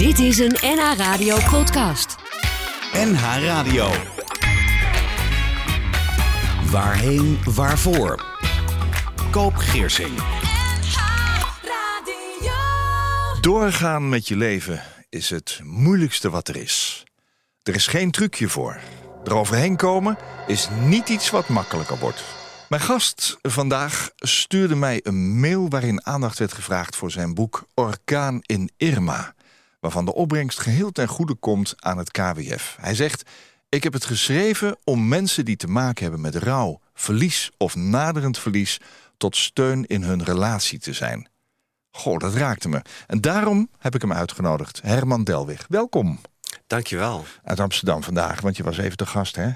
Dit is een NH Radio podcast. NH Radio. Waarheen, waarvoor? Koop Geersing. Doorgaan met je leven is het moeilijkste wat er is. Er is geen trucje voor. Eroverheen komen is niet iets wat makkelijker wordt. Mijn gast vandaag stuurde mij een mail waarin aandacht werd gevraagd voor zijn boek Orkaan in Irma, waarvan de opbrengst geheel ten goede komt aan het KWF. Hij zegt: Ik heb het geschreven om mensen die te maken hebben met rouw, verlies of naderend verlies tot steun in hun relatie te zijn. Goh, dat raakte me. En daarom heb ik hem uitgenodigd. Herman Delwig, welkom. Dankjewel. Uit Amsterdam vandaag, want je was even te gast, hè?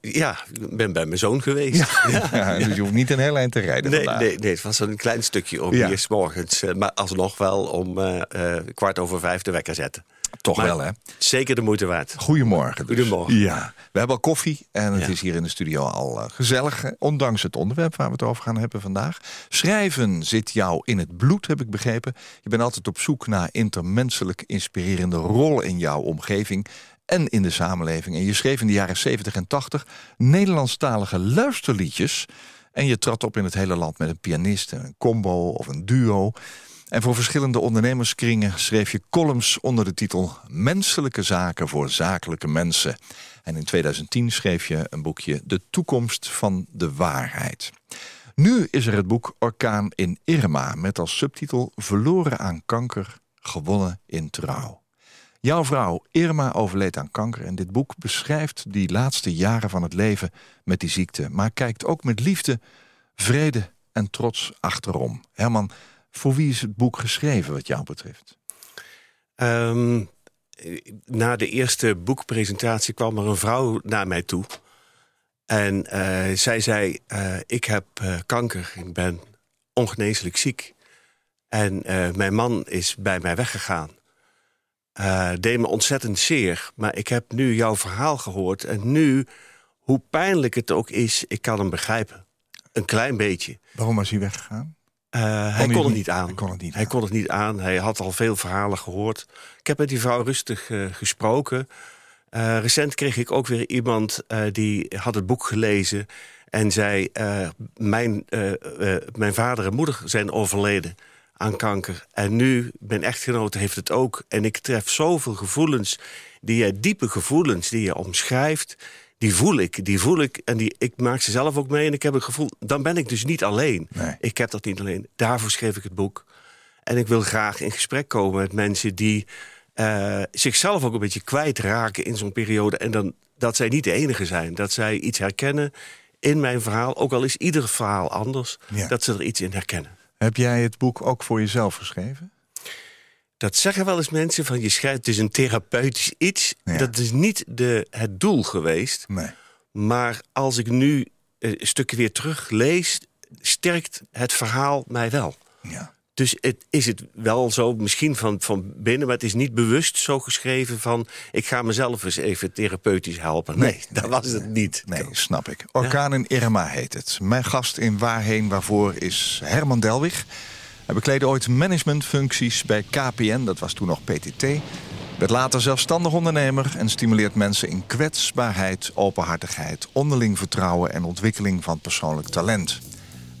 Ja, ik ben bij mijn zoon geweest. Ja, ja, dus je hoeft niet een heel eind te rijden nee, vandaag. nee, nee, het was een klein stukje om Ja. hier 's morgens. eh, Maar alsnog wel om eh, eh, kwart over vijf de wekker zetten. Toch Maar wel, hè? Zeker de moeite waard. Goedemorgen. Dus. Goedemorgen. Ja, we hebben al koffie en het Ja. is hier in de studio al gezellig. Ondanks het onderwerp waar we het over gaan hebben vandaag. Schrijven zit jou in het bloed, heb ik begrepen. Je bent altijd op zoek naar intermenselijk inspirerende rollen in jouw omgeving en in de samenleving. En je schreef in de jaren 70 en 80 Nederlandstalige luisterliedjes. En je trad op in het hele land met een pianist, een combo of een duo. En voor verschillende ondernemerskringen schreef je columns onder de titel Menselijke zaken voor zakelijke mensen. En in 2010 schreef je een boekje De toekomst van de waarheid. Nu is er het boek Orkaan in Irma met als subtitel Verloren aan kanker, gewonnen in trouw. Jouw vrouw Irma overleed aan kanker en dit boek beschrijft die laatste jaren van het leven met die ziekte, maar kijkt ook met liefde, vrede en trots achterom. Herman, voor wie is het boek geschreven wat jou betreft? Ehm, na de eerste boekpresentatie kwam er een vrouw naar mij toe. En eh, zij zei, eh, ik heb eh, kanker, ik ben ongeneeslijk ziek. En mijn man is bij mij weggegaan. Eh deed me ontzettend zeer. Maar ik heb nu jouw verhaal gehoord. En nu, hoe pijnlijk het ook is, ik kan hem begrijpen. Een klein beetje. Waarom was hij weggegaan? Eh, hij hij kon het niet- aan. hij kon het niet Hij aan. kon het niet aan. Hij had al veel verhalen gehoord. Ik heb met die vrouw rustig eh, gesproken. Recent kreeg ik ook weer iemand die had het boek gelezen en zei: mijn, Mijn vader en moeder zijn overleden aan kanker. En nu, mijn echtgenote heeft het ook. En ik tref zoveel gevoelens, die jij, diepe gevoelens die je omschrijft. Die voel ik, die voel ik. En die, ik maak ze zelf ook mee. En ik heb het gevoel, dan ben ik dus niet alleen. Nee. Ik heb dat niet alleen. Daarvoor schreef ik het boek. En ik wil graag in gesprek komen met mensen die eh, zichzelf ook een beetje kwijtraken in zo'n periode. En dan, dat zij niet de enige zijn. Dat zij iets herkennen in mijn verhaal. Ook al is ieder verhaal anders. Ja. Dat ze er iets in herkennen. Heb jij het boek ook voor jezelf geschreven? Dat zeggen wel eens mensen van je schrijft, is een therapeutisch iets. Ja. Dat is niet de, het doel geweest. Nee. Maar als ik nu eh, een stukje weer teruglees, sterkt het verhaal mij wel. Ja. Dus het, is het wel zo, misschien van, van binnen, maar het is niet bewust zo geschreven van... ik ga mezelf eens even therapeutisch helpen. Nee, dat was het niet. Nee, snap ik. Orkaan in Irma heet het. Mijn gast in Waarheen Waarvoor is Herman Delwig. Hij bekleedde ooit managementfuncties bij KPN, dat was toen nog PTT. Werd later zelfstandig ondernemer en stimuleert mensen in kwetsbaarheid, openhartigheid, onderling vertrouwen en ontwikkeling van persoonlijk talent.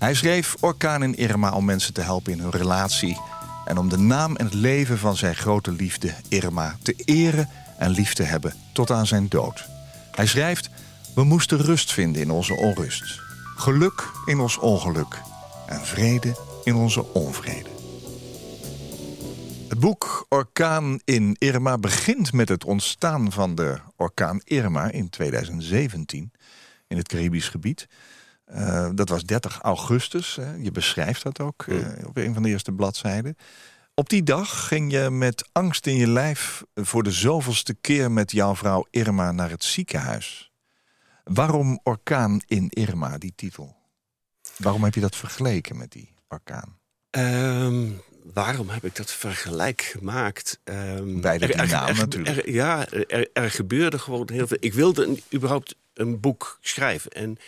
Hij schreef Orkaan in Irma om mensen te helpen in hun relatie en om de naam en het leven van zijn grote liefde Irma te eren en lief te hebben tot aan zijn dood. Hij schrijft: We moesten rust vinden in onze onrust, geluk in ons ongeluk en vrede in onze onvrede. Het boek Orkaan in Irma begint met het ontstaan van de orkaan Irma in 2017 in het Caribisch gebied. Eh, dat was 30 augustus. Hè. Je beschrijft dat ook eh, op een van de eerste bladzijden. Op die dag ging je met angst in je lijf voor de zoveelste keer met jouw vrouw Irma naar het ziekenhuis. Waarom Orkaan in Irma, die titel? Waarom heb je dat vergeleken met die orkaan? Ehm, waarom heb ik dat vergelijk gemaakt? Ehm, Beide die naam natuurlijk. er- ja, er, er gebeurde gewoon heel veel. Ik wilde een, überhaupt een boek schrijven. En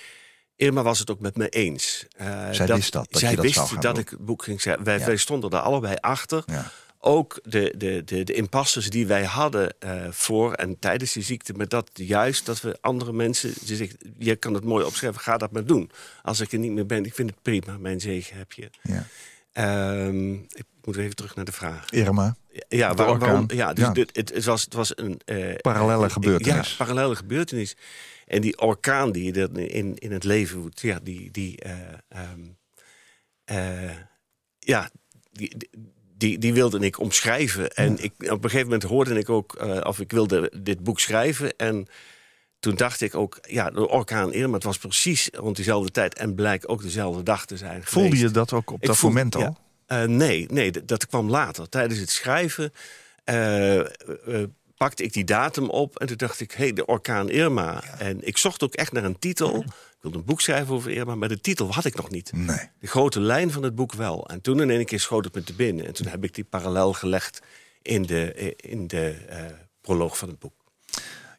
Irma was het ook met me eens. Eh, Zij wist dat, dat zij je dat wist zou dat doen. ik het boek ging schrijven. Wij, Ja. wij stonden er allebei achter. Ja. ook de, de, de, de impasses die wij hadden eh, voor en tijdens die ziekte. met dat juist dat we andere mensen. Ze zegt, je kan het mooi opschrijven, ga dat maar doen. Als ik er niet meer ben, ik vind het prima, mijn zegen heb je. Ja. Ehm, ik moet even terug naar de vraag. Irma, Ja, waarom, ja, dus Ja. Dit, het, het was, het was een... parallelle eh, gebeurtenis. Ja, parallele gebeurtenis. En die orkaan die je in, in het leven voelt, ja, die... die eh, ehm, eh, ja, die, die, wilde ik omschrijven. En ik, op een gegeven moment hoorde ik ook... eh, of ik wilde dit boek schrijven. En toen dacht ik ook... Ja, de orkaan Irma, het was precies rond diezelfde tijd... en blijkt ook dezelfde dag te zijn Voelde geweest. je dat ook op Ik dat voel- moment al? ja. Nee, nee dat kwam later. Tijdens het schrijven pakte ik die datum op en toen dacht ik, hé, hey, de orkaan Irma. En ik zocht ook echt naar een titel. Ik wilde een boek schrijven over Irma, maar de titel had ik nog niet. Nee. De grote lijn van het boek wel. En toen in één keer schoot het me te binnen. En toen heb ik die parallel gelegd in de, in de eh, proloog van het boek.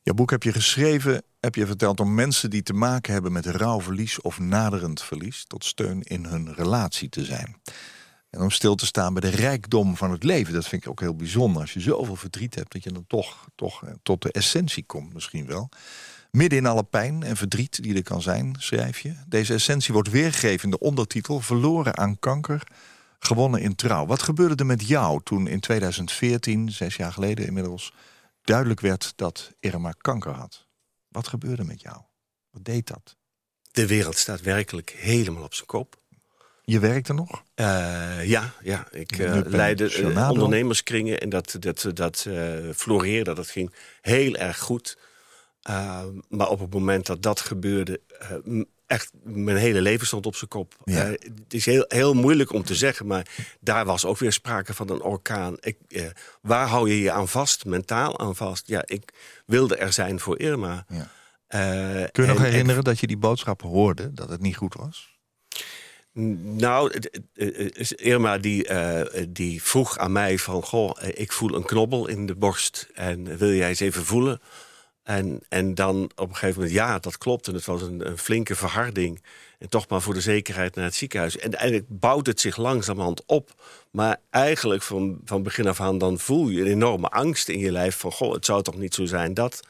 Jouw boek heb je geschreven, heb je verteld, om mensen die te maken hebben met rouwverlies of naderend verlies, tot steun in hun relatie te zijn. En om stil te staan bij de rijkdom van het leven. Dat vind ik ook heel bijzonder. Als je zoveel verdriet hebt, dat je dan toch, toch eh, tot de essentie komt misschien wel. Midden in alle pijn en verdriet die er kan zijn, schrijf je. Deze essentie wordt weergegeven in de ondertitel Verloren aan kanker, gewonnen in trouw. Wat gebeurde er met jou toen in 2014, zes jaar geleden inmiddels, duidelijk werd dat Irma kanker had? Wat gebeurde met jou? Wat deed dat? De wereld staat werkelijk helemaal op zijn kop. Je werkte nog? Eh, ja, ja, ik eh, leidde eh, ondernemerskringen en dat, dat, dat floreerde, dat ging heel erg goed. Uh, maar op het moment dat dat gebeurde, echt mijn hele leven stond op zijn kop. Ja. Het is heel, heel moeilijk om te zeggen, maar daar was ook weer sprake van een orkaan. Ik, waar hou je je aan vast, mentaal aan vast? Ja, ik wilde er zijn voor Irma. Ja. Kun je nog en- herinneren dat je die boodschap hoorde, dat het niet goed was? Nou, Irma die, eh, die vroeg aan mij van... Goh, eh, ik voel een knobbel in de borst en wil jij eens even voelen? En, en dan op een gegeven moment, ja, dat klopt. En het was een, een flinke verharding. En toch maar voor de zekerheid naar het ziekenhuis. En eigenlijk bouwt het zich langzamerhand op. Maar eigenlijk van, van begin af aan dan voel je een enorme angst in je lijf... van, goh, het zou toch niet zo zijn dat...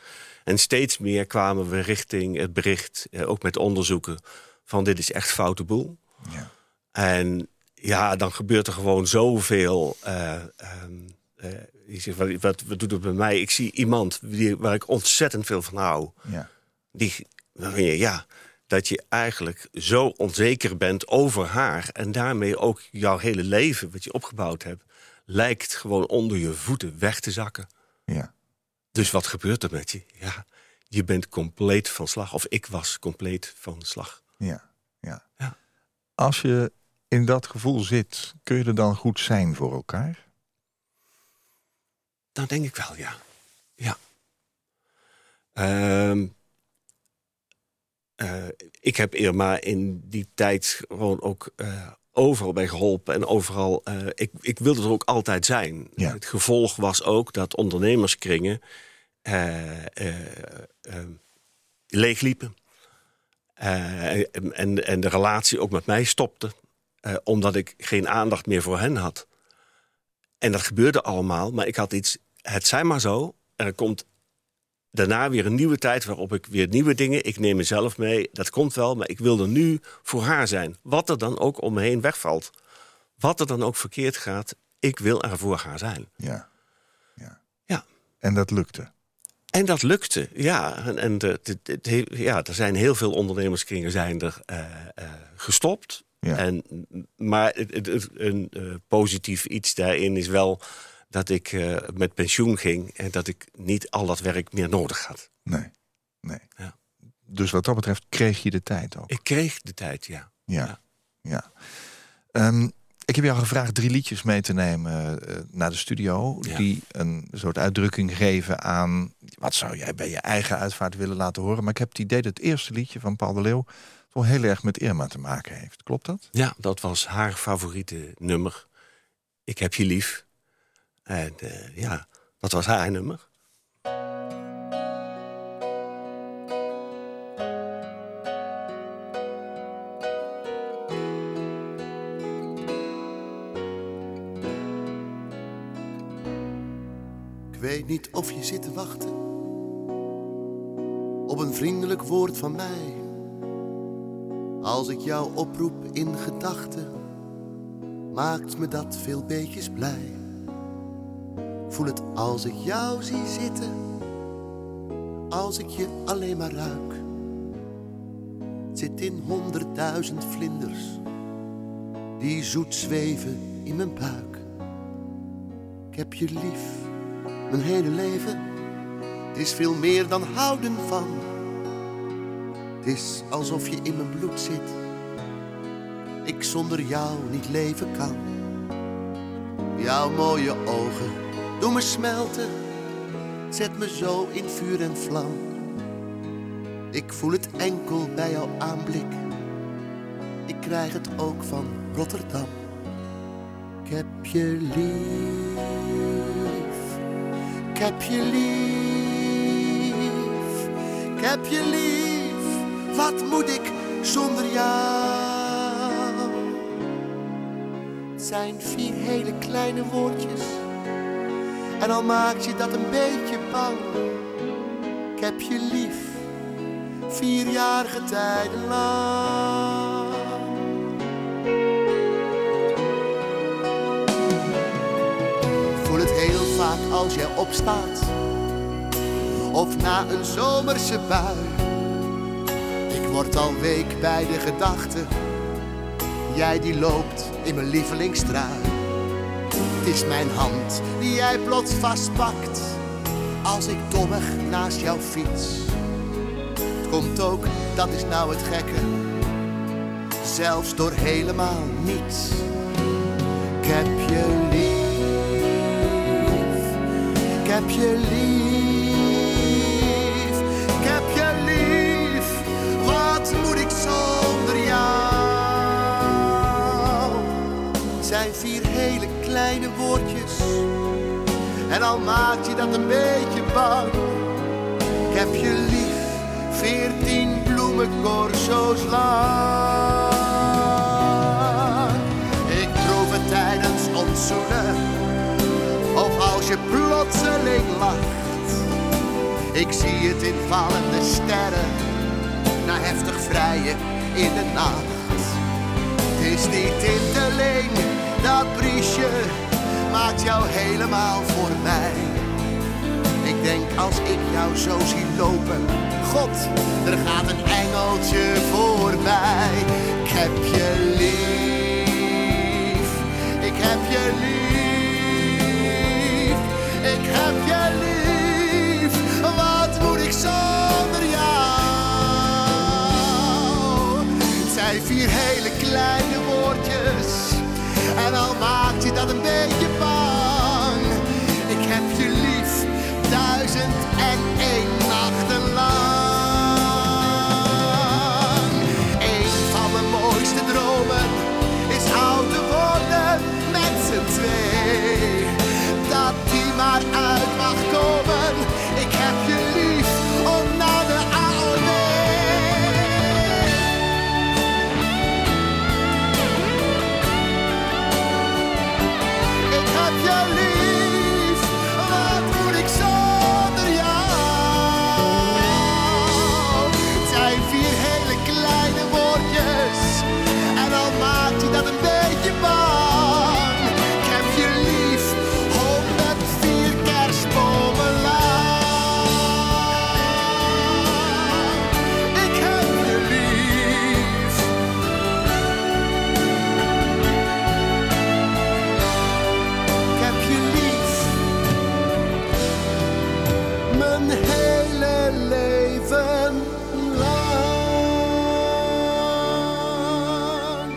En steeds meer kwamen we richting het bericht, eh, ook met onderzoeken... van dit is echt foute boel. Ja. En ja, dan gebeurt er gewoon zoveel. eh ehm, eh, je zegt, wat, wat, wat doet het bij mij? Ik zie iemand die, waar ik ontzettend veel van hou. Ja. Die, waarvan je, ja, dat je eigenlijk zo onzeker bent over haar. En daarmee ook jouw hele leven, wat je opgebouwd hebt, lijkt gewoon onder je voeten weg te zakken. ja. Dus wat gebeurt er met je? Ja, je bent compleet van slag. Of ik was compleet van slag. Ja, ja. Ja. Als je in dat gevoel zit, kun je er dan goed zijn voor elkaar? Dan denk ik wel, ja. Ja. Ehm, eh, ik heb Irma in die tijd gewoon ook eh, overal bij geholpen. En overal, eh, ik, ik wilde er ook altijd zijn. Ja. Het gevolg was ook dat ondernemerskringen leegliepen. Eh, en, en de relatie ook met mij stopte. eh, omdat ik geen aandacht meer voor hen had. En dat gebeurde allemaal, maar ik had iets... Het zijn maar zo. Er komt daarna weer een nieuwe tijd waarop ik weer nieuwe dingen... Ik neem mezelf mee, dat komt wel, maar ik wil er nu voor haar zijn. Wat er dan ook om me heen wegvalt. Wat er dan ook verkeerd gaat, ik wil er voor haar zijn. Ja. ja. Ja. En dat lukte. En dat lukte, ja. En, en de, de- de- ja, er zijn heel veel ondernemerskringen zijn er eh, eh, gestopt. Ja. En, maar het, het- het- een eh, positief iets daarin is wel dat ik met pensioen ging... en dat ik niet al dat werk meer nodig had. Nee. nee. Ja. Dus wat dat betreft kreeg je de tijd ook. Ik kreeg de tijd, ja. Ja. Ja. ja. Ehm, ik heb jou gevraagd drie liedjes mee te nemen eh, naar de studio. Ja. Die een soort uitdrukking geven aan... wat zou jij bij je eigen uitvaart willen laten horen. Maar ik heb het idee dat het eerste liedje van Paul de Leeuw... wel heel erg met Irma te maken heeft. Klopt dat? Ja, dat was haar favoriete nummer. Ik heb je lief. En eh, ja, dat was haar nummer. Weet niet of je zit te wachten op een vriendelijk woord van mij. Als ik jou oproep in gedachten, maakt me dat veel beetjes blij. Voel het als ik jou zie zitten, als ik je alleen maar ruik. Zit in honderdduizend vlinders, die zoet zweven in mijn buik. Ik heb je lief, mijn hele leven. Het is veel meer dan houden van. Het is alsof je in mijn bloed zit. Ik zonder jou niet leven kan. Jouw mooie ogen doen me smelten. Zet me zo in vuur en vlam. Ik voel het enkel bij jouw aanblik. Ik krijg het ook van Rotterdam. Ik heb je lief. Heb je lief. Ik heb je lief. Wat moet ik zonder jou? Het zijn vier hele kleine woordjes. En al maakt je dat een beetje bang. Ik heb je lief. Vierjarige tijden lang. Vaak als jij opstaat. Of na een zomerse bui. Ik word al week bij de gedachte. Jij die loopt in mijn lievelingstrui. Het is mijn hand die jij plots vastpakt. Als ik dommig naast jou fiets. Komt ook, dat is nou het gekke. Zelfs door helemaal niets. Ik heb je lief. Heb je lief. Ik heb je lief. Wat moet ik zonder jou? Zijn vier hele kleine woordjes. En al maakt je dat een beetje bang. Ik heb je lief. Veertien bloemencorso's lang. Plotseling lacht. Ik zie het in vallende sterren. Na heftig vrijen in de nacht. Het is niet tinteling, dat briesje maakt jou helemaal voor mij. Ik denk als ik jou zo zie lopen, God, er gaat een engeltje voorbij. Ik heb je lief, ik heb je lief, and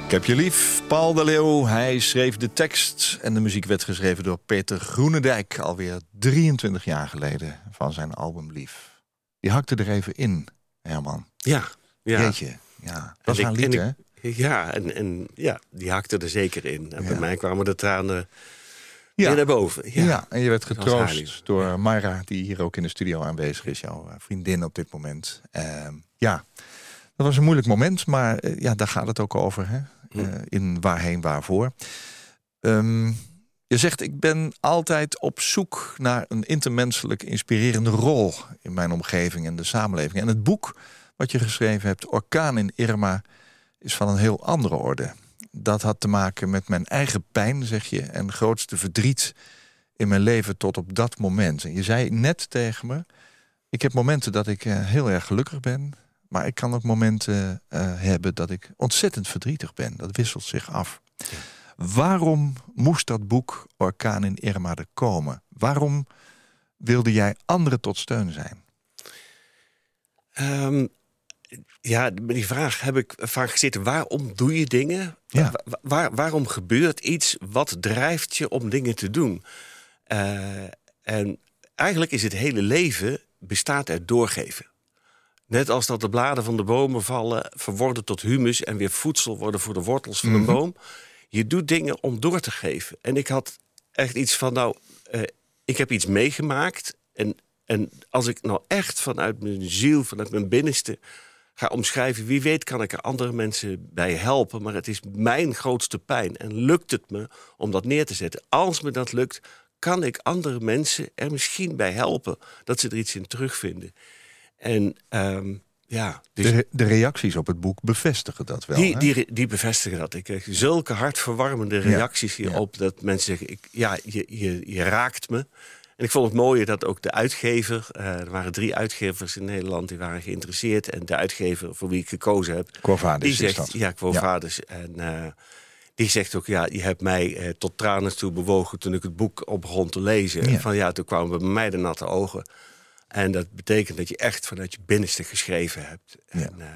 Ik heb je lief, Paul de Leeuw. Hij schreef de tekst en de muziek werd geschreven door Peter Groenendijk... alweer 23 jaar geleden van zijn album Lief. Die hakte er even in, Herman. Ja, ja. Jeetje, ja. Dat was En een lied, hè? Ja, en, en ja, die hakte er zeker in. En Ja. bij mij kwamen de tranen Ja. weer naar boven. Ja. Ja. en je werd getroost door Mara, die hier ook in de studio aanwezig is. Jouw eh, vriendin op dit moment. Ehm, ja, dat was een moeilijk moment, maar eh, ja, daar gaat het ook over. Hè? Eh, in waarheen, waarvoor. Ehm, Je zegt, ik ben altijd op zoek naar een intermenselijk inspirerende rol in mijn omgeving en de samenleving. En het boek wat je geschreven hebt, Orkaan in Irma, is van een heel andere orde. Dat had te maken met mijn eigen pijn, zeg je, en grootste verdriet in mijn leven tot op dat moment. En je zei net tegen me, ik heb momenten dat ik eh, heel erg gelukkig ben, maar ik kan ook momenten uh, hebben dat ik ontzettend verdrietig ben. Dat wisselt zich af. Waarom moest dat boek Orkaan in Irma er komen? Waarom wilde jij anderen tot steun zijn? Um, ja, die vraag heb ik vaak gezeten. Waarom doe je dingen? Ja. Waar, waarom gebeurt iets? Wat drijft je om dingen te doen? Uh, en eigenlijk is het hele leven bestaat uit doorgeven. Net als dat de bladen van de bomen vallen, verworden tot humus en weer voedsel worden voor de wortels van een Mhm. boom. Je doet dingen om door te geven. En ik had echt iets van, nou, eh, ik heb iets meegemaakt. En, en als ik nou echt vanuit mijn ziel, vanuit mijn binnenste ga omschrijven, wie weet kan ik er andere mensen bij helpen. Maar het is mijn grootste pijn. En lukt het me om dat neer te zetten? Als me dat lukt, kan ik andere mensen er misschien bij helpen dat ze er iets in terugvinden. En ehm, ja, dus De, de reacties op het boek bevestigen dat wel. die, hè? die, die bevestigen dat. Ik kreeg zulke hartverwarmende reacties hierop. Dat mensen zeggen, ik, ja, je, je, je raakt me. En ik vond het mooie dat ook de uitgever... eh, er waren drie uitgevers in Nederland die waren geïnteresseerd. En de uitgever voor wie ik gekozen heb... Die is zegt, dat. ja, Quo Ja. En eh, die zegt ook, ja, je hebt mij eh, tot tranen toe bewogen... toen ik het boek op begon te lezen. Van ja, toen kwamen bij mij de natte ogen. En dat betekent dat je echt vanuit je binnenste geschreven hebt. Ja. En, eh,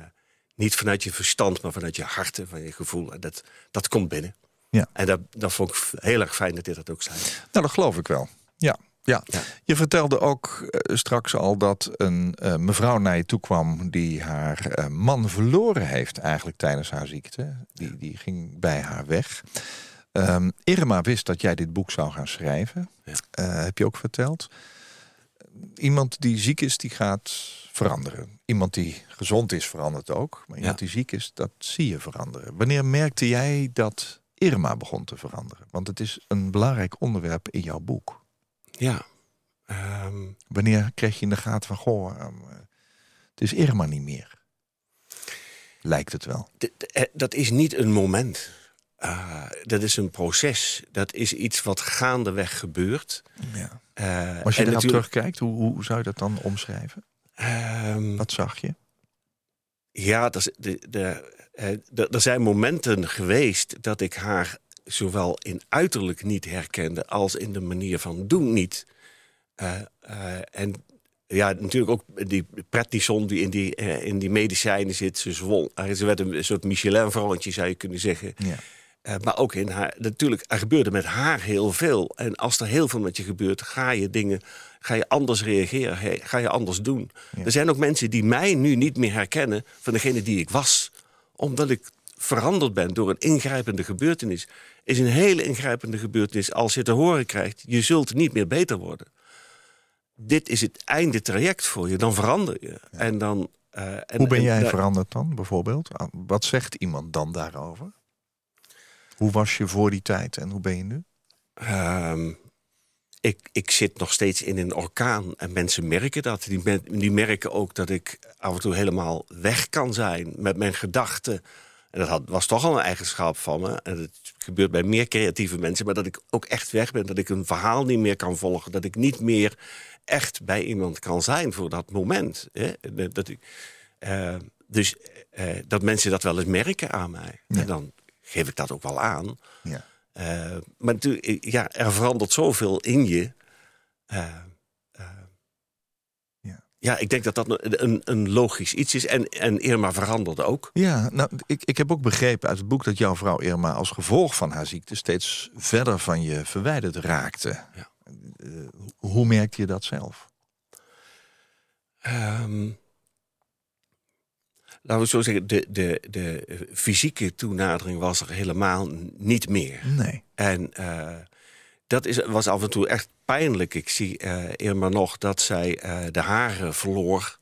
niet vanuit je verstand, maar vanuit je hart en van je gevoel. En dat, dat komt binnen. Ja. En dat, dat vond ik heel erg fijn dat dit dat ook zei. Nou, dat geloof ik wel. Ja. Ja. Ja. Je vertelde ook eh, straks al dat een eh, mevrouw naar je toe kwam die haar man verloren heeft eigenlijk tijdens haar ziekte. Die, die ging bij haar weg. Ehm, Irma wist dat jij dit boek zou gaan schrijven. Ja. Heb je ook verteld. Iemand die ziek is, die gaat veranderen. Iemand die gezond is, verandert ook. Maar iemand Ja. die ziek is, dat zie je veranderen. Wanneer merkte jij dat Irma begon te veranderen? Want het is een belangrijk onderwerp in jouw boek. Ja. Ehm, Wanneer kreeg je in de gaten van, goh, ehm, eh, het is Irma niet meer? Lijkt het wel. eh, dat is niet een moment. Uh, dat is een proces. Dat is iets wat gaandeweg gebeurt. Ja. Uh, Als je natuurlijk- terugkijkt, hoe, hoe zou je dat dan omschrijven? Ehm, Wat zag je? Ja, de, de, eh, de- er zijn momenten geweest dat ik haar zowel in uiterlijk niet herkende als in de manier van doen niet. Eh, eh, en ja, natuurlijk ook die prednison die in die, eh, in die medicijnen zit. Ze, zwol, eh, ze werd een soort Michelin-vrouwtje, zou je kunnen zeggen. Ja. Eh, maar ook in haar, natuurlijk, er gebeurde met haar heel veel. En als er heel veel met je gebeurt, ga je dingen, ga je anders reageren, ga- je anders doen. Ja. Er zijn ook mensen die mij nu niet meer herkennen van degene die ik was, omdat ik veranderd ben door een ingrijpende gebeurtenis. Is een hele ingrijpende gebeurtenis als je te horen krijgt, je zult niet meer beter worden. Dit is het einde traject voor je, dan verander je. En dan, eh, en, Hoe ben en jij veranderd dan, bijvoorbeeld? Ah, Wat zegt iemand dan daarover? Hoe was je voor die tijd en hoe ben je nu? Ehm, ik, ik zit nog steeds in een orkaan en mensen merken dat. Die, men- die merken ook dat ik af en toe helemaal weg kan zijn met mijn gedachten. En dat had, was toch al een eigenschap van me. En het gebeurt bij meer creatieve mensen. Maar dat ik ook echt weg ben. Dat ik een verhaal niet meer kan volgen. Dat ik niet meer echt bij iemand kan zijn voor dat moment. Hè? Dat- Dat ik, eh, dus eh, dat mensen dat wel eens merken aan mij. Ja. En dan geef ik dat ook wel aan. Ja. Eh, maar natuurlijk, ja, er verandert zoveel in je. Eh, eh, Ja. ik denk dat dat een, een logisch iets is. En, en Irma veranderde ook. Ja, nou, ik, ik heb ook begrepen uit het boek dat jouw vrouw Irma als gevolg van haar ziekte steeds verder van je verwijderd raakte. Ja. Hoe merkte je dat zelf? Ehm, laten we zo zeggen, de, de, de fysieke toenadering was er helemaal niet meer. Nee. En eh, dat is, was af en toe echt pijnlijk. Ik zie eh Irma nog dat zij eh, de haren verloor.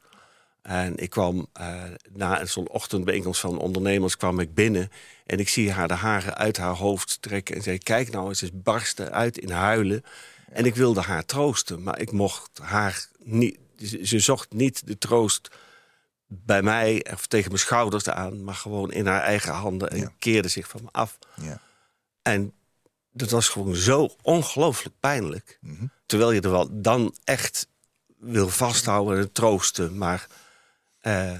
En ik kwam uh, na zo'n ochtendbijeenkomst van ondernemers kwam ik binnen en ik zie haar de haren uit haar hoofd trekken en zei: Kijk nou, ze is barsten uit in huilen. En ik wilde haar troosten, maar ik mocht haar niet. Ze zocht niet de troost bij mij of tegen mijn schouders aan, maar gewoon in haar eigen handen en keerde zich van me af. Ja. En dat was gewoon zo ongelooflijk pijnlijk. Mhm. Terwijl je er wel dan echt wil vasthouden en troosten, maar uh,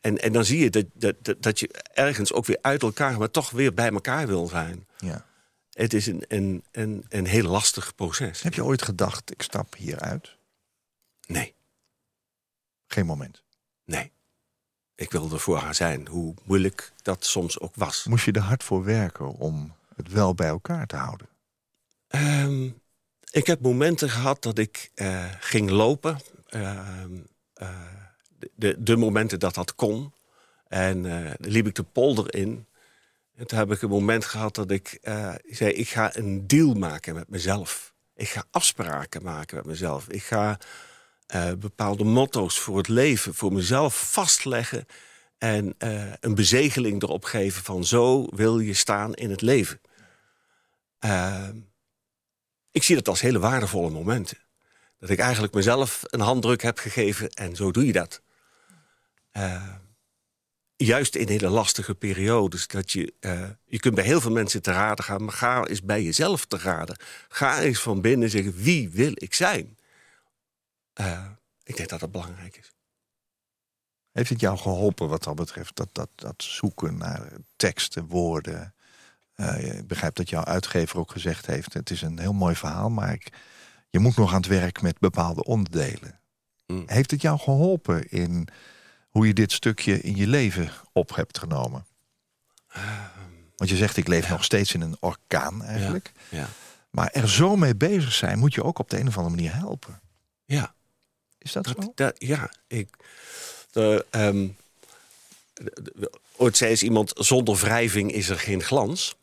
en, en dan zie je dat, dat, dat je ergens ook weer uit elkaar, maar toch weer bij elkaar wil zijn. Ja. Het is een, een, een, een heel lastig proces. Heb je ooit gedacht, ik stap hieruit? Nee. Geen moment? Nee. Ik wilde voor haar zijn, hoe moeilijk dat soms ook was. Moest je er hard voor werken om het wel bij elkaar te houden? Um, ik heb momenten gehad dat ik uh, ging lopen. Uh, de, de momenten dat dat kon. En uh, liep ik de polder in. En toen heb ik een moment gehad dat ik zei: Ik ga een deal maken met mezelf. Ik ga afspraken maken met mezelf. Ik ga uh, bepaalde motto's voor het leven, voor mezelf vastleggen. En een bezegeling erop geven van zo wil je staan in het leven. ik zie dat als hele waardevolle momenten. Dat ik eigenlijk mezelf een handdruk heb gegeven en zo doe je dat. Juist in hele lastige periodes. Dat je, je kunt bij heel veel mensen te raden gaan, maar ga eens bij jezelf te raden. Ga eens van binnen zeggen: wie wil ik zijn? Uh, ik denk dat dat belangrijk is. Heeft het jou geholpen wat dat betreft? Dat, dat, dat zoeken naar teksten, woorden. ik begrijp dat jouw uitgever ook gezegd heeft: het is een heel mooi verhaal, maar ik, je moet nog aan het werk met bepaalde onderdelen. Mm. Heeft het jou geholpen in hoe je dit stukje in je leven op hebt genomen? Want je zegt, ik leef nog steeds in een orkaan eigenlijk. Ja, ja. Maar er zo mee bezig zijn, moet je ook op de een of andere manier helpen. Ja. Is dat, zo? Dat, ja. Ik, de, um, ooit zei eens iemand, zonder wrijving is er geen glans.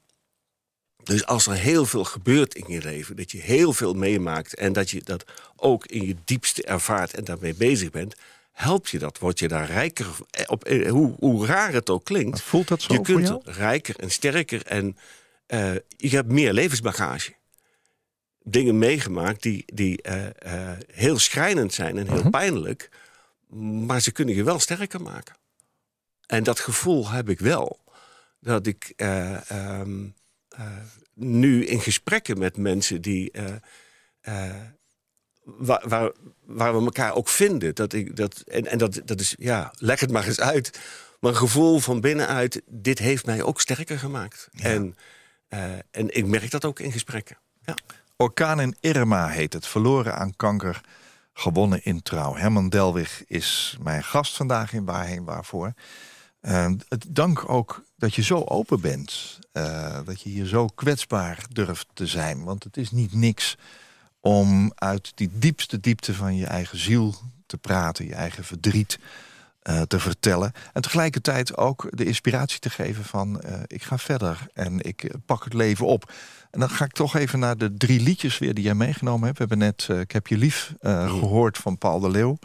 Dus als er heel veel gebeurt in je leven, dat je heel veel meemaakt... en dat je dat ook in je diepste ervaart en daarmee bezig bent helpt je dat? Word je daar rijker op? Eh, hoe, hoe raar het ook klinkt. voelt dat zo Je kunt rijker en sterker en uh, je hebt meer levensbagage. Dingen meegemaakt die, die uh, uh, heel schrijnend zijn en heel mhm. pijnlijk. Maar ze kunnen je wel sterker maken. En dat gevoel heb ik wel. Dat ik um, nu in gesprekken met mensen die waar, waar, waar, we elkaar ook vinden. Dat ik, dat, en en dat, dat is, ja, leg het maar eens uit. Maar een gevoel van binnenuit, dit heeft mij ook sterker gemaakt. En, uh, en ik merk dat ook in gesprekken. Ja. Orkaan in Irma heet het. Verloren aan kanker, gewonnen in trouw. Herman Delwig is mijn gast vandaag in Waarheen Waarvoor. Uh, dank ook dat je zo open bent. Uh, dat je hier zo kwetsbaar durft te zijn. Want het is niet niks om uit die diepste diepte van je eigen ziel te praten, je eigen verdriet uh, te vertellen. En tegelijkertijd ook de inspiratie te geven van uh, ik ga verder en ik eh, pak het leven op. En dan ga ik toch even naar de drie liedjes weer die jij meegenomen hebt. We hebben net Ik heb je lief gehoord van Paul de Leeuw.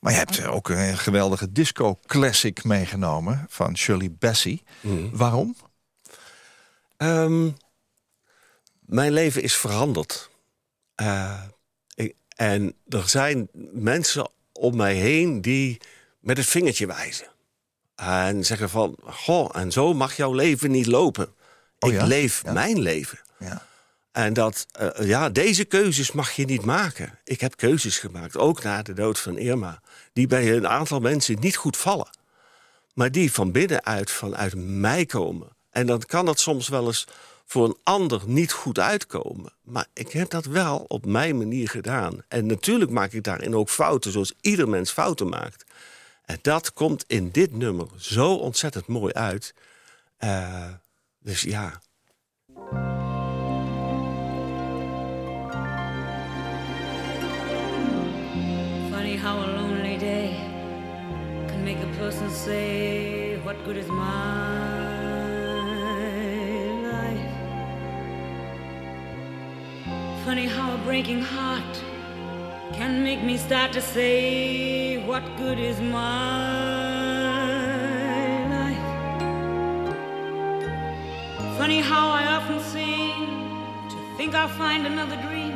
Maar je hebt ook een geweldige disco-classic meegenomen van Shirley Bassey. Mm. Waarom? Um, mijn leven is veranderd. Uh, en er zijn mensen om mij heen die met het vingertje wijzen. En zeggen van, goh, en zo mag jouw leven niet lopen. Oh ik leef mijn leven. Ja. En dat, uh, ja, deze keuzes mag je niet maken. Ik heb keuzes gemaakt, ook na de dood van Irma, die bij een aantal mensen niet goed vallen. Maar die van binnenuit, vanuit mij komen. En dan kan dat soms wel eens voor een ander niet goed uitkomen. Maar ik heb dat wel op mijn manier gedaan. En natuurlijk maak ik daarin ook fouten, zoals ieder mens fouten maakt. En dat komt in dit nummer zo ontzettend mooi uit. Uh, dus ja. Funny how a lonely day can make a person say, What good is mine? Funny how a breaking heart can make me start to say, What good is my life? Funny how I often seem to think I'll find another dream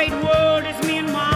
great world as me and my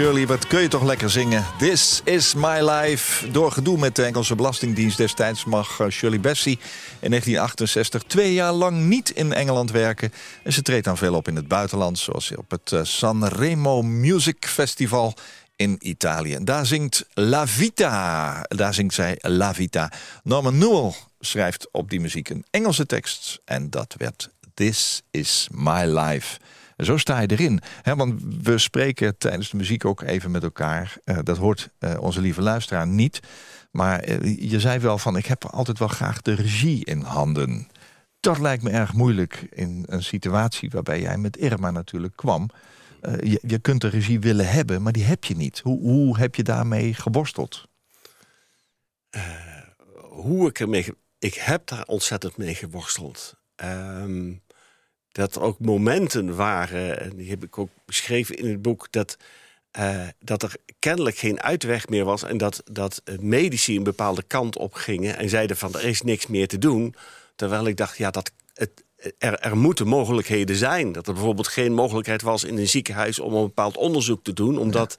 Shirley, wat kun je toch lekker zingen. This is my life. Door gedoe met de Engelse Belastingdienst destijds... mag eh, Shirley Bassey in 1968 twee jaar lang niet in Engeland werken. En ze treedt dan veel op in het buitenland... zoals op het eh, Sanremo Music Festival in Italië. Daar zingt La Vita. Daar zingt zij La Vita. Norman Newell schrijft op die muziek een Engelse tekst. En dat werd This is my life. Zo sta je erin. Hè, want we spreken tijdens de muziek ook even met elkaar. Eh, dat hoort eh, onze lieve luisteraar niet. Maar eh, je zei wel van, ik heb altijd wel graag de regie in handen. Dat lijkt me erg moeilijk in een situatie waarbij jij met Irma natuurlijk kwam. Je, kunt de regie willen hebben, maar die heb je niet. Hoe, hoe heb je daarmee geworsteld? hoe ik ermee... Ik heb daar ontzettend mee geworsteld. Ehm, dat er ook momenten waren, en die heb ik ook beschreven in het boek... dat, eh, dat er kennelijk geen uitweg meer was... en dat, dat eh, medici een bepaalde kant op gingen... en zeiden van, er is niks meer te doen. Terwijl ik dacht, ja, dat, het, er, er moeten mogelijkheden zijn. Dat er bijvoorbeeld geen mogelijkheid was in een ziekenhuis... om een bepaald onderzoek te doen, omdat...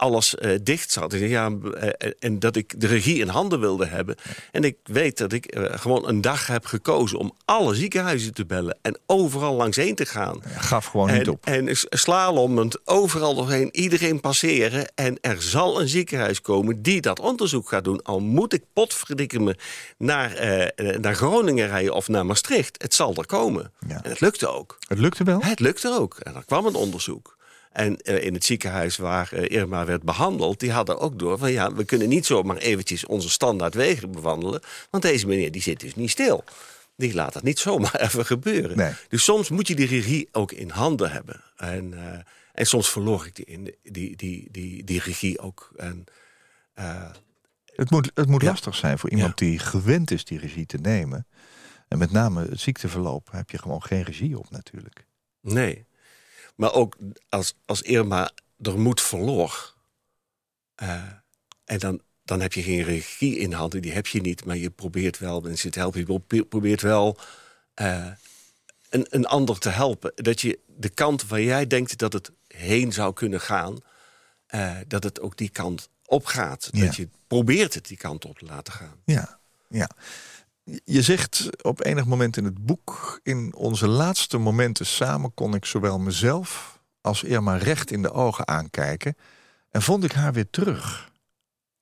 alles eh, dicht zat. En, ja, eh, en dat ik de regie in handen wilde hebben. En ik weet dat ik eh, gewoon een dag heb gekozen om alle ziekenhuizen te bellen. En overal langs heen te gaan. Gaf gewoon niet En, op. en slalomend overal doorheen iedereen passeren. En er zal een ziekenhuis komen die dat onderzoek gaat doen. Al moet ik potverdikken me naar, eh, eh, naar Groningen rijden of naar Maastricht. Het zal er komen. Ja. En het lukte ook. Het lukte wel? Het lukte ook. En er kwam een onderzoek. En eh, in het ziekenhuis waar eh, Irma werd behandeld... die hadden ook door van ja, we kunnen niet zomaar eventjes onze standaard wegen bewandelen. Want deze meneer die zit dus niet stil. Die laat dat niet zomaar even gebeuren. Nee. Dus soms moet je die regie ook in handen hebben. En, eh, en soms verloor ik die, in die, die, die, die regie ook. En, Het moet, het moet Ja. lastig zijn voor iemand die gewend is die regie te nemen. En met name het ziekteverloop heb je gewoon geen regie op natuurlijk. nee. Maar ook als, als Irma er moed verloor... eh, en dan, dan heb je geen regie in handen, die heb je niet. Maar je probeert wel, mensen het helpen, je pro- probeert wel eh, een, een ander te helpen. Dat je de kant waar jij denkt dat het heen zou kunnen gaan... eh, dat het ook die kant op gaat. Ja. Dat je probeert het die kant op te laten gaan. Ja, ja. Je zegt op enig moment in het boek... in onze laatste momenten samen kon ik zowel mezelf... als Irma recht in de ogen aankijken... en vond ik haar weer terug.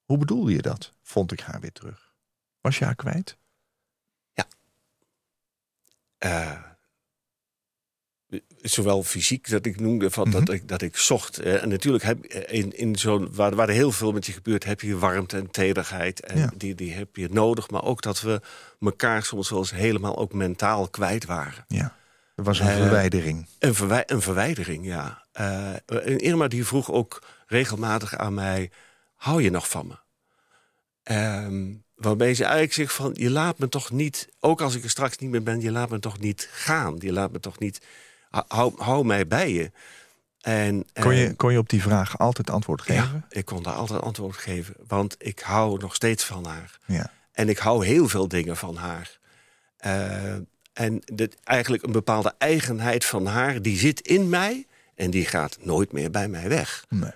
Hoe bedoelde je dat? Vond ik haar weer terug? Was je haar kwijt? eh, zowel fysiek dat ik noemde van dat, Mhm. ik, dat ik zocht. eh, en natuurlijk heb in, in zo'n waar, waar er heel veel met je gebeurt, heb je warmte en tederheid. En Ja. die, die heb je nodig. Maar ook dat we elkaar soms wel eens helemaal ook mentaal kwijt waren. Ja. Er was een Eh, verwijdering. Een, verwij- een verwijdering, ja. Eh, en Irma die vroeg ook regelmatig aan mij: hou je nog van me? Ehm, waarbij ze eigenlijk zegt van, je laat me toch niet, ook als ik er straks niet meer ben, je laat me toch niet gaan. Je laat me toch niet, hou, hou mij bij je. En, Kon je, kon je op die vraag altijd antwoord geven? ja, ik kon daar altijd antwoord geven, want ik hou nog steeds van haar. Ja. En ik hou heel veel dingen van haar. Eh, en dit, eigenlijk een bepaalde eigenheid van haar, die zit in mij en die gaat nooit meer bij mij weg. Nee.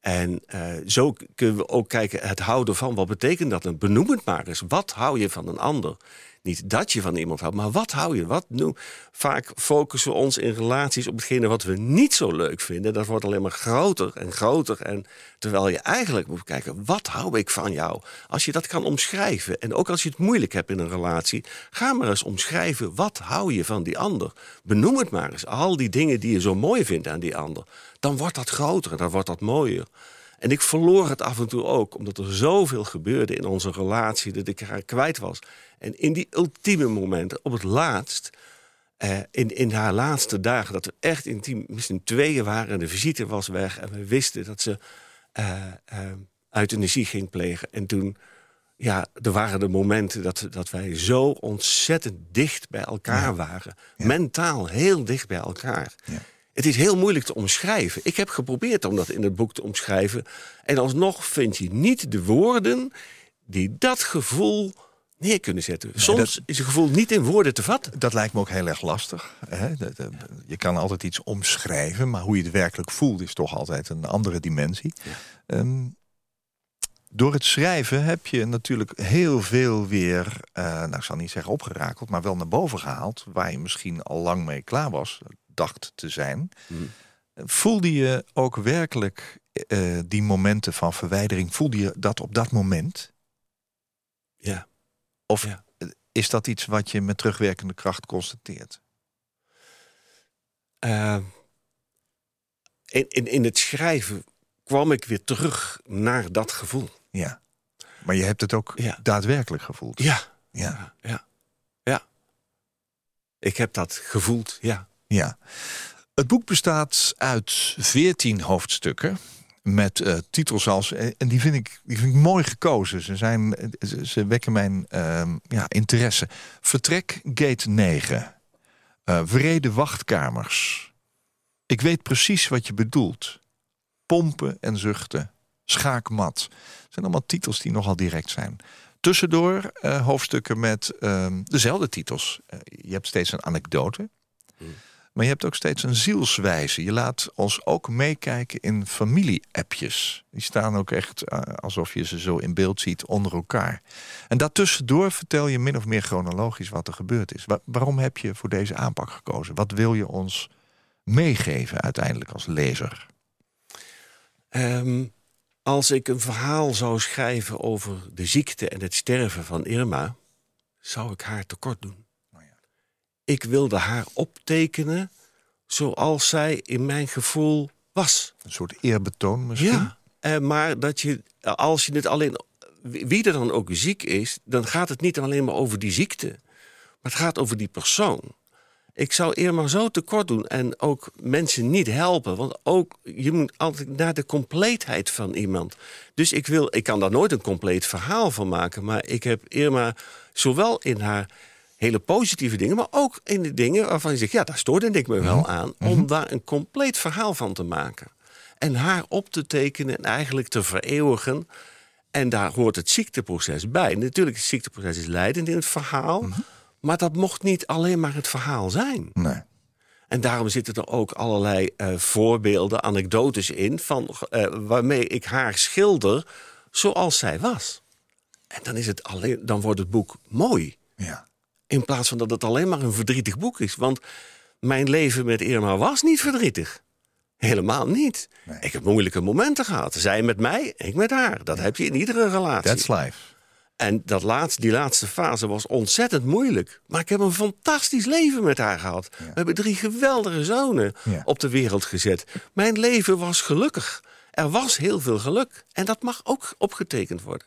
En eh, zo kunnen we ook kijken, het houden van, wat betekent dat? En benoem het maar eens. Wat hou je van een ander? Niet dat je van iemand houdt, maar wat hou je? Wat noem? Vaak focussen we ons in relaties op hetgene wat we niet zo leuk vinden. Dat wordt alleen maar groter en groter. En terwijl je eigenlijk moet kijken, wat hou ik van jou? Als je dat kan omschrijven, en ook als je het moeilijk hebt in een relatie, ga maar eens omschrijven, wat hou je van die ander? Benoem het maar eens. Al die dingen die je zo mooi vindt aan die ander. Dan wordt dat groter dan wordt dat mooier. En ik verloor het af en toe ook, omdat er zoveel gebeurde in onze relatie dat ik haar kwijt was. En in die ultieme momenten, op het laatst, eh, in, in haar laatste dagen, dat we echt intiem, misschien tweeën waren en de visite was weg en we wisten dat ze eh, eh, euthanasie ging plegen. En toen, ja, er waren de momenten dat, dat wij zo ontzettend dicht bij elkaar waren. Mentaal heel dicht bij elkaar. Ja. Het is heel moeilijk te omschrijven. Ik heb geprobeerd om dat in het boek te omschrijven. En alsnog vind je niet de woorden die dat gevoel neer kunnen zetten. Soms dat- is een gevoel niet in woorden te vatten. Dat lijkt me ook heel erg lastig. Hè? Dat- dat- Je kan altijd iets omschrijven, maar hoe je het werkelijk voelt is toch altijd een andere dimensie. Ehm, door het schrijven heb je natuurlijk heel veel weer, eh, nou ik zal niet zeggen opgerakeld, maar wel naar boven gehaald, waar je misschien al lang mee klaar was, dacht te zijn. Voelde je ook werkelijk eh, die momenten van verwijdering, voelde je dat op dat moment? Ja. Of Ja. is dat iets wat je met terugwerkende kracht constateert? Eh, in, in, in het schrijven kwam ik weer terug naar dat gevoel. Ja. Maar je hebt het ook Ja. daadwerkelijk gevoeld. Ja. ja, ja. ja. Ik heb dat gevoeld, ja. Ja. Het boek bestaat uit veertien hoofdstukken. Met eh, titels als. eh, En die vind, ik, die vind ik mooi gekozen. Ze, zijn, ze, wekken mijn ehm, ja, interesse. Vertrek Gate 9. Eh Vrede wachtkamers. Ik weet precies wat je bedoelt. Pompen en zuchten. Schaakmat. Het zijn allemaal titels die nogal direct zijn. Tussendoor hoofdstukken met ehm, dezelfde titels. Je hebt steeds een anekdote. Maar je hebt ook steeds een zielswijze. Je laat ons ook meekijken in familie-appjes. Die staan ook echt eh, alsof je ze zo in beeld ziet onder elkaar. En daartussendoor vertel je min of meer chronologisch wat er gebeurd is. Wa- waarom heb je voor deze aanpak gekozen? Wat wil je ons meegeven uiteindelijk als lezer? Ehm, als ik een verhaal zou schrijven over de ziekte en het sterven van Irma, zou ik haar tekort doen. Ik wilde haar optekenen zoals zij in mijn gevoel was. Een soort eerbetoon misschien? Ja, eh, maar dat je, als je het alleen, wie er dan ook ziek is, dan gaat het niet alleen maar over die ziekte, maar het gaat over die persoon. Ik zou Irma zo tekort doen en ook mensen niet helpen, want ook je moet altijd naar de compleetheid van iemand. Dus ik wil, ik kan daar nooit een compleet verhaal van maken, maar ik heb Irma zowel in haar hele positieve dingen, maar ook in de dingen waarvan je zegt, ja, daar stoorde ik me wel aan, om daar een compleet verhaal van te maken. En haar op te tekenen en eigenlijk te vereeuwigen. En daar hoort het ziekteproces bij. Natuurlijk, het ziekteproces is leidend in het verhaal. Maar dat mocht niet alleen maar het verhaal zijn. Nee. En daarom zitten er ook allerlei eh, voorbeelden, anekdotes in... Van, eh, waarmee ik haar schilder zoals zij was. En dan, is het alleen, dan wordt het boek mooi. Ja. In plaats van dat het alleen maar een verdrietig boek is. Want mijn leven met Irma was niet verdrietig. Helemaal niet. Ik heb moeilijke momenten gehad. Zij met mij, ik met haar. Dat heb je in iedere relatie. That's life. En dat laatste, die laatste fase was ontzettend moeilijk. Maar ik heb een fantastisch leven met haar gehad. We hebben drie geweldige zonen Ja. op de wereld gezet. Mijn leven was gelukkig. Er was heel veel geluk. En dat mag ook opgetekend worden.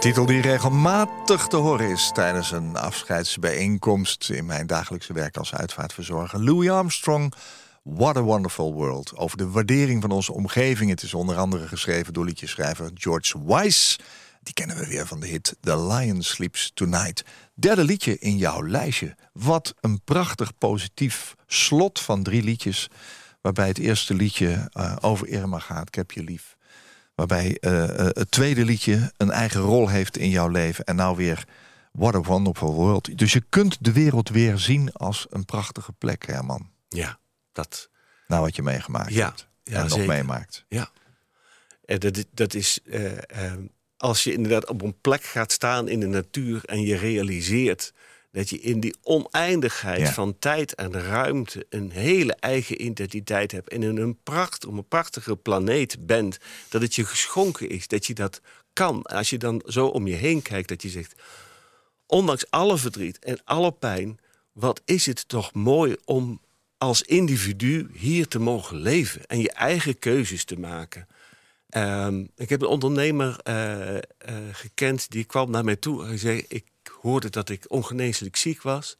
Titel die regelmatig te horen is tijdens een afscheidsbijeenkomst in mijn dagelijkse werk als uitvaartverzorger. Louis Armstrong, What a Wonderful World. Over de waardering van onze omgeving. Het is onder andere geschreven door liedjeschrijver George Weiss. Die kennen we weer van de hit The Lion Sleeps Tonight. Derde liedje in jouw lijstje. Wat een prachtig positief slot van drie liedjes. Waarbij het eerste liedje eh, over Irma gaat. Ik heb je lief. Waarbij eh, eh, het tweede liedje een eigen rol heeft in jouw leven. En nou weer What a Wonderful World. Dus je kunt de wereld weer zien als een prachtige plek, Herman. Ja, dat. Nou wat je meegemaakt Ja, hebt. ja, en nog zeker. meemaakt. Ja. En dat, dat is. eh, eh, als je inderdaad op een plek gaat staan in de natuur en je realiseert Dat je in die oneindigheid Ja. van tijd en ruimte een hele eigen identiteit hebt. En in een, pracht, een prachtige planeet bent. Dat het je geschonken is. Dat je dat kan. En als je dan zo om je heen kijkt, dat je zegt. Ondanks alle verdriet en alle pijn. Wat is het toch mooi om als individu hier te mogen leven. En je eigen keuzes te maken. Ehm, ik heb een ondernemer eh, eh, gekend die kwam naar mij toe en zei: Ik hoorde dat ik ongeneeslijk ziek was.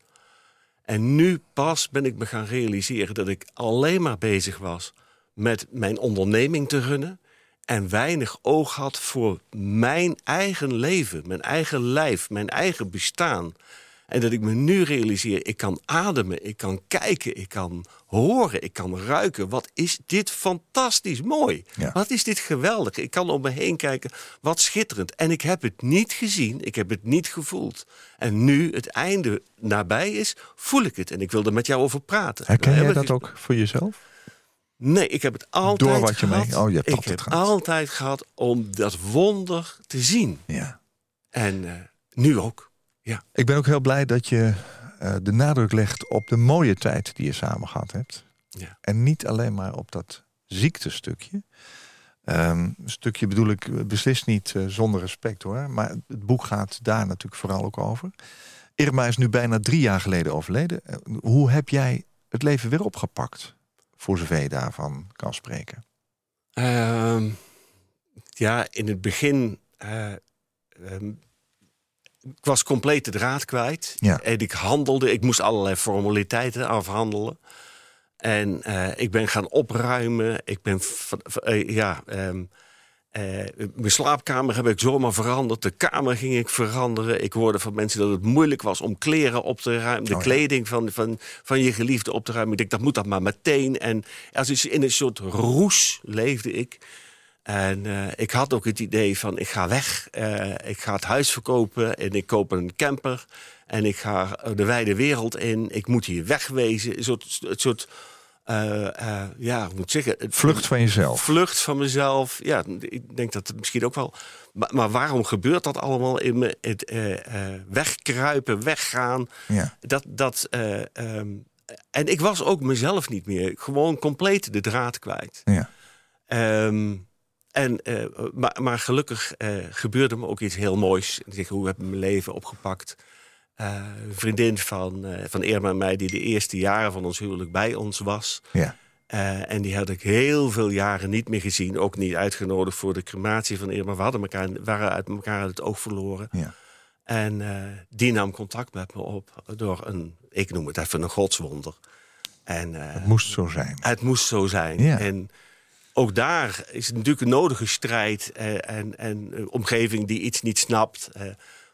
En nu pas ben ik me gaan realiseren dat ik alleen maar bezig was met mijn onderneming te runnen. En weinig oog had voor mijn eigen leven, mijn eigen lijf, mijn eigen bestaan. En dat ik me nu realiseer, ik kan ademen, ik kan kijken, ik kan horen, ik kan ruiken. Wat is dit fantastisch mooi. Ja. Wat is dit geweldig. Ik kan om me heen kijken, wat schitterend. En ik heb het niet gezien, ik heb het niet gevoeld. En nu het einde nabij is, voel ik het. En ik wil er met jou over praten. Herken jij dat ook voor jezelf? Nee, ik heb het altijd Door wat je gehad. mee- oh, je hebt ik heb gehad. altijd gehad om dat wonder te zien. Ja. En eh, nu ook. Ja. Ik ben ook heel blij dat je eh, de nadruk legt op de mooie tijd die je samen gehad hebt. Ja. En niet alleen maar op dat ziektestukje. Ehm, een stukje bedoel ik eh, beslist niet eh, zonder respect hoor. Maar het boek gaat daar natuurlijk vooral ook over. Irma is nu bijna drie jaar geleden overleden. Hoe heb jij het leven weer opgepakt? Voor zover je daarvan kan spreken. Ehm, ja, in het begin. eh, ehm, ik was compleet de draad kwijt. Ja. En ik handelde, ik moest allerlei formaliteiten afhandelen. En eh, ik ben gaan opruimen. Ik ben, eh, ja, ehm, eh, mijn slaapkamer heb ik zomaar veranderd. De kamer ging ik veranderen. Ik hoorde van mensen dat het moeilijk was om kleren op te ruimen. De Oh ja. kleding van, van, van je geliefde op te ruimen. Ik denk, dat moet dat maar meteen. En als in een soort roes leefde ik. En eh, ik had ook het idee van, ik ga weg. Eh, ik ga het huis verkopen en ik koop een camper. En ik ga de wijde wereld in. Ik moet hier wegwezen. Een soort, een soort eh, ja, moet zeggen? Het- Vlucht van jezelf. Vlucht van mezelf. Ja, ik denk dat het misschien ook wel. Maar, maar waarom gebeurt dat allemaal in me? Het wegkruipen, weggaan. Ja. Dat, dat, eh, ehm, en ik was ook mezelf niet meer. Gewoon compleet de draad kwijt. Ja. Ehm, en, eh, maar, maar gelukkig eh, gebeurde me ook iets heel moois. Ik hoe heb ik mijn leven opgepakt? Eh, een vriendin van, van Irma en mij, die de eerste jaren van ons huwelijk bij ons was. Ja. En die had ik heel veel jaren niet meer gezien. Ook niet uitgenodigd voor de crematie van Irma. We hadden elkaar, waren uit elkaar uit het oog verloren. Ja. En die nam contact met me op door een, ik noem het even een godswonder. En Het moest zo zijn. het moest zo zijn. Ja. En ook daar is het natuurlijk een nodige strijd eh, en, en een omgeving die iets niet snapt. eh.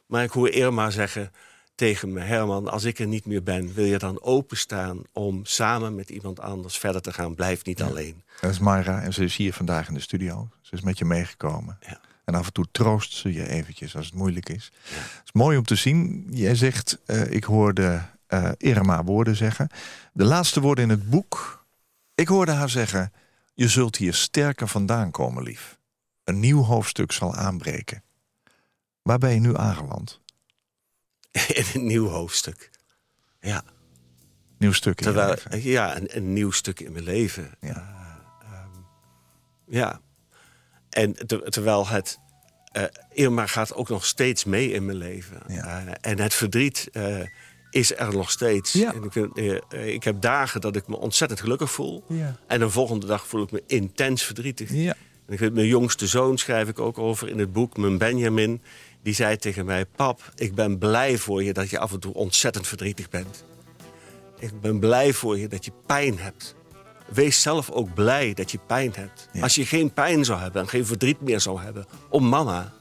maar ik hoor Irma zeggen tegen me, Herman, als ik er niet meer ben, wil je dan openstaan om samen met iemand anders verder te gaan? Blijf niet alleen. Dat is Mara en ze is hier vandaag in de studio. Ze is met je meegekomen. Ja. En af en toe troost ze je eventjes als het moeilijk is. Het is mooi om te zien. Jij zegt, eh, ik hoorde eh Irma woorden zeggen. De laatste woorden in het boek. Ik hoorde haar zeggen, je zult hier sterker vandaan komen, lief. Een nieuw hoofdstuk zal aanbreken. Waar ben je nu aangeland? In een nieuw hoofdstuk. Ja, Nieuw stuk in je leven. ja een, een nieuw stuk in mijn leven. Ja. Eh, ehm, ja. En ter- terwijl het. eh Irma gaat ook nog steeds mee in mijn leven. Ja. Eh, en het verdriet is er nog steeds. Ja. En ik, vind, eh, eh, ik heb dagen dat ik me ontzettend gelukkig voel. Ja. En de volgende dag voel ik me intens verdrietig. Ja. En ik weet, mijn jongste zoon schrijf ik ook over in het boek, mijn Benjamin. Die zei tegen mij: Pap, ik ben blij voor je dat je af en toe ontzettend verdrietig bent. Ik ben blij voor je dat je pijn hebt. Wees zelf ook blij dat je pijn hebt. Als je geen pijn zou hebben en geen verdriet meer zou hebben om mama,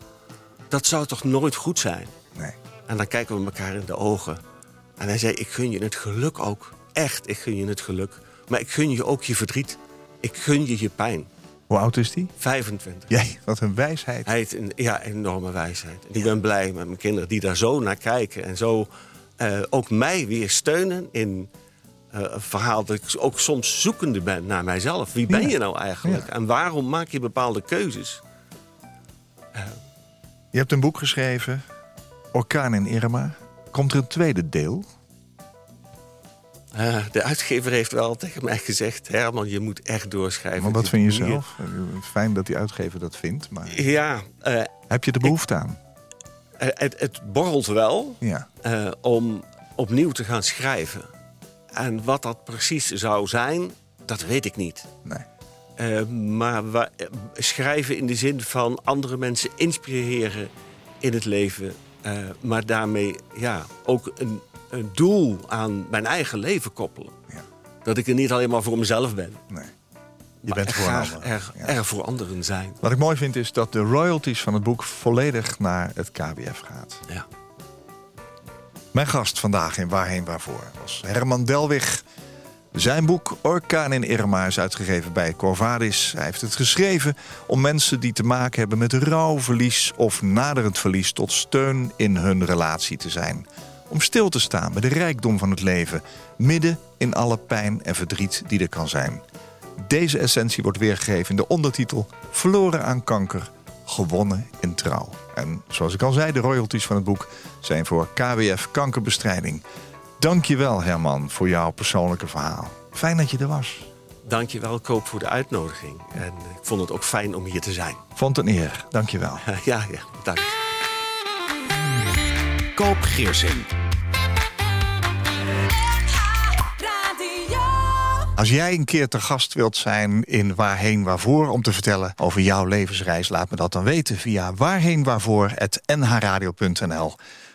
dat zou toch nooit goed zijn? Nee. En dan kijken we elkaar in de ogen. En hij zei: Ik gun je het geluk ook. Echt, ik gun je het geluk. Maar ik gun je ook je verdriet. Ik gun je je pijn. Hoe oud is die? 25. Jij, wat een wijsheid. Hij heeft een ja, enorme wijsheid. En ik ben blij met mijn kinderen die daar zo naar kijken. En zo eh, ook mij weer steunen in eh, een verhaal dat ik ook soms zoekende ben naar mijzelf. Wie ben Ja. je nou eigenlijk? Ja. En waarom maak je bepaalde keuzes? Je hebt een boek geschreven, Orkaan in Irma. Komt er een tweede deel? Eh, de uitgever heeft wel tegen mij gezegd... Herman, je moet echt doorschrijven. Maar wat vind je zelf? Fijn dat die uitgever dat vindt, maar Ja, eh, heb je er behoefte aan? eh, het, het borrelt wel Ja. om opnieuw te gaan schrijven. En wat dat precies zou zijn, dat weet ik niet. Nee. Maar wa- schrijven in de zin van andere mensen inspireren in het leven. Eh, maar daarmee ja, ook een, een doel aan mijn eigen leven koppelen. Ja. Dat ik er niet alleen maar voor mezelf ben. nee. Je maar bent er voor graag er, Ja. er voor anderen zijn. Wat ik mooi vind is dat de royalties van het boek volledig naar het KBF gaat. Ja. Mijn gast vandaag in Waarheen Waarvoor was Herman Delwig. Zijn boek Orkaan in Irma is uitgegeven bij Corvadis. Hij heeft het geschreven om mensen die te maken hebben met rouw, verlies of naderend verlies tot steun in hun relatie te zijn. Om stil te staan bij de rijkdom van het leven, midden in alle pijn en verdriet die er kan zijn. Deze essentie wordt weergegeven in de ondertitel Verloren aan kanker, gewonnen in trouw. En zoals ik al zei, de royalties van het boek zijn voor KWF Kankerbestrijding. Dankjewel Herman voor jouw persoonlijke verhaal. Fijn dat je er was. Dankjewel, Koop, voor de uitnodiging. En ik vond het ook fijn om hier te zijn. Vond het een eer. Dankjewel. ja, ja, dank. Koop Geersing. Als jij een keer te gast wilt zijn in Waarheen Waarvoor om te vertellen over jouw levensreis, laat me dat dan weten via waarheenwaarvoor.nhradio.nl.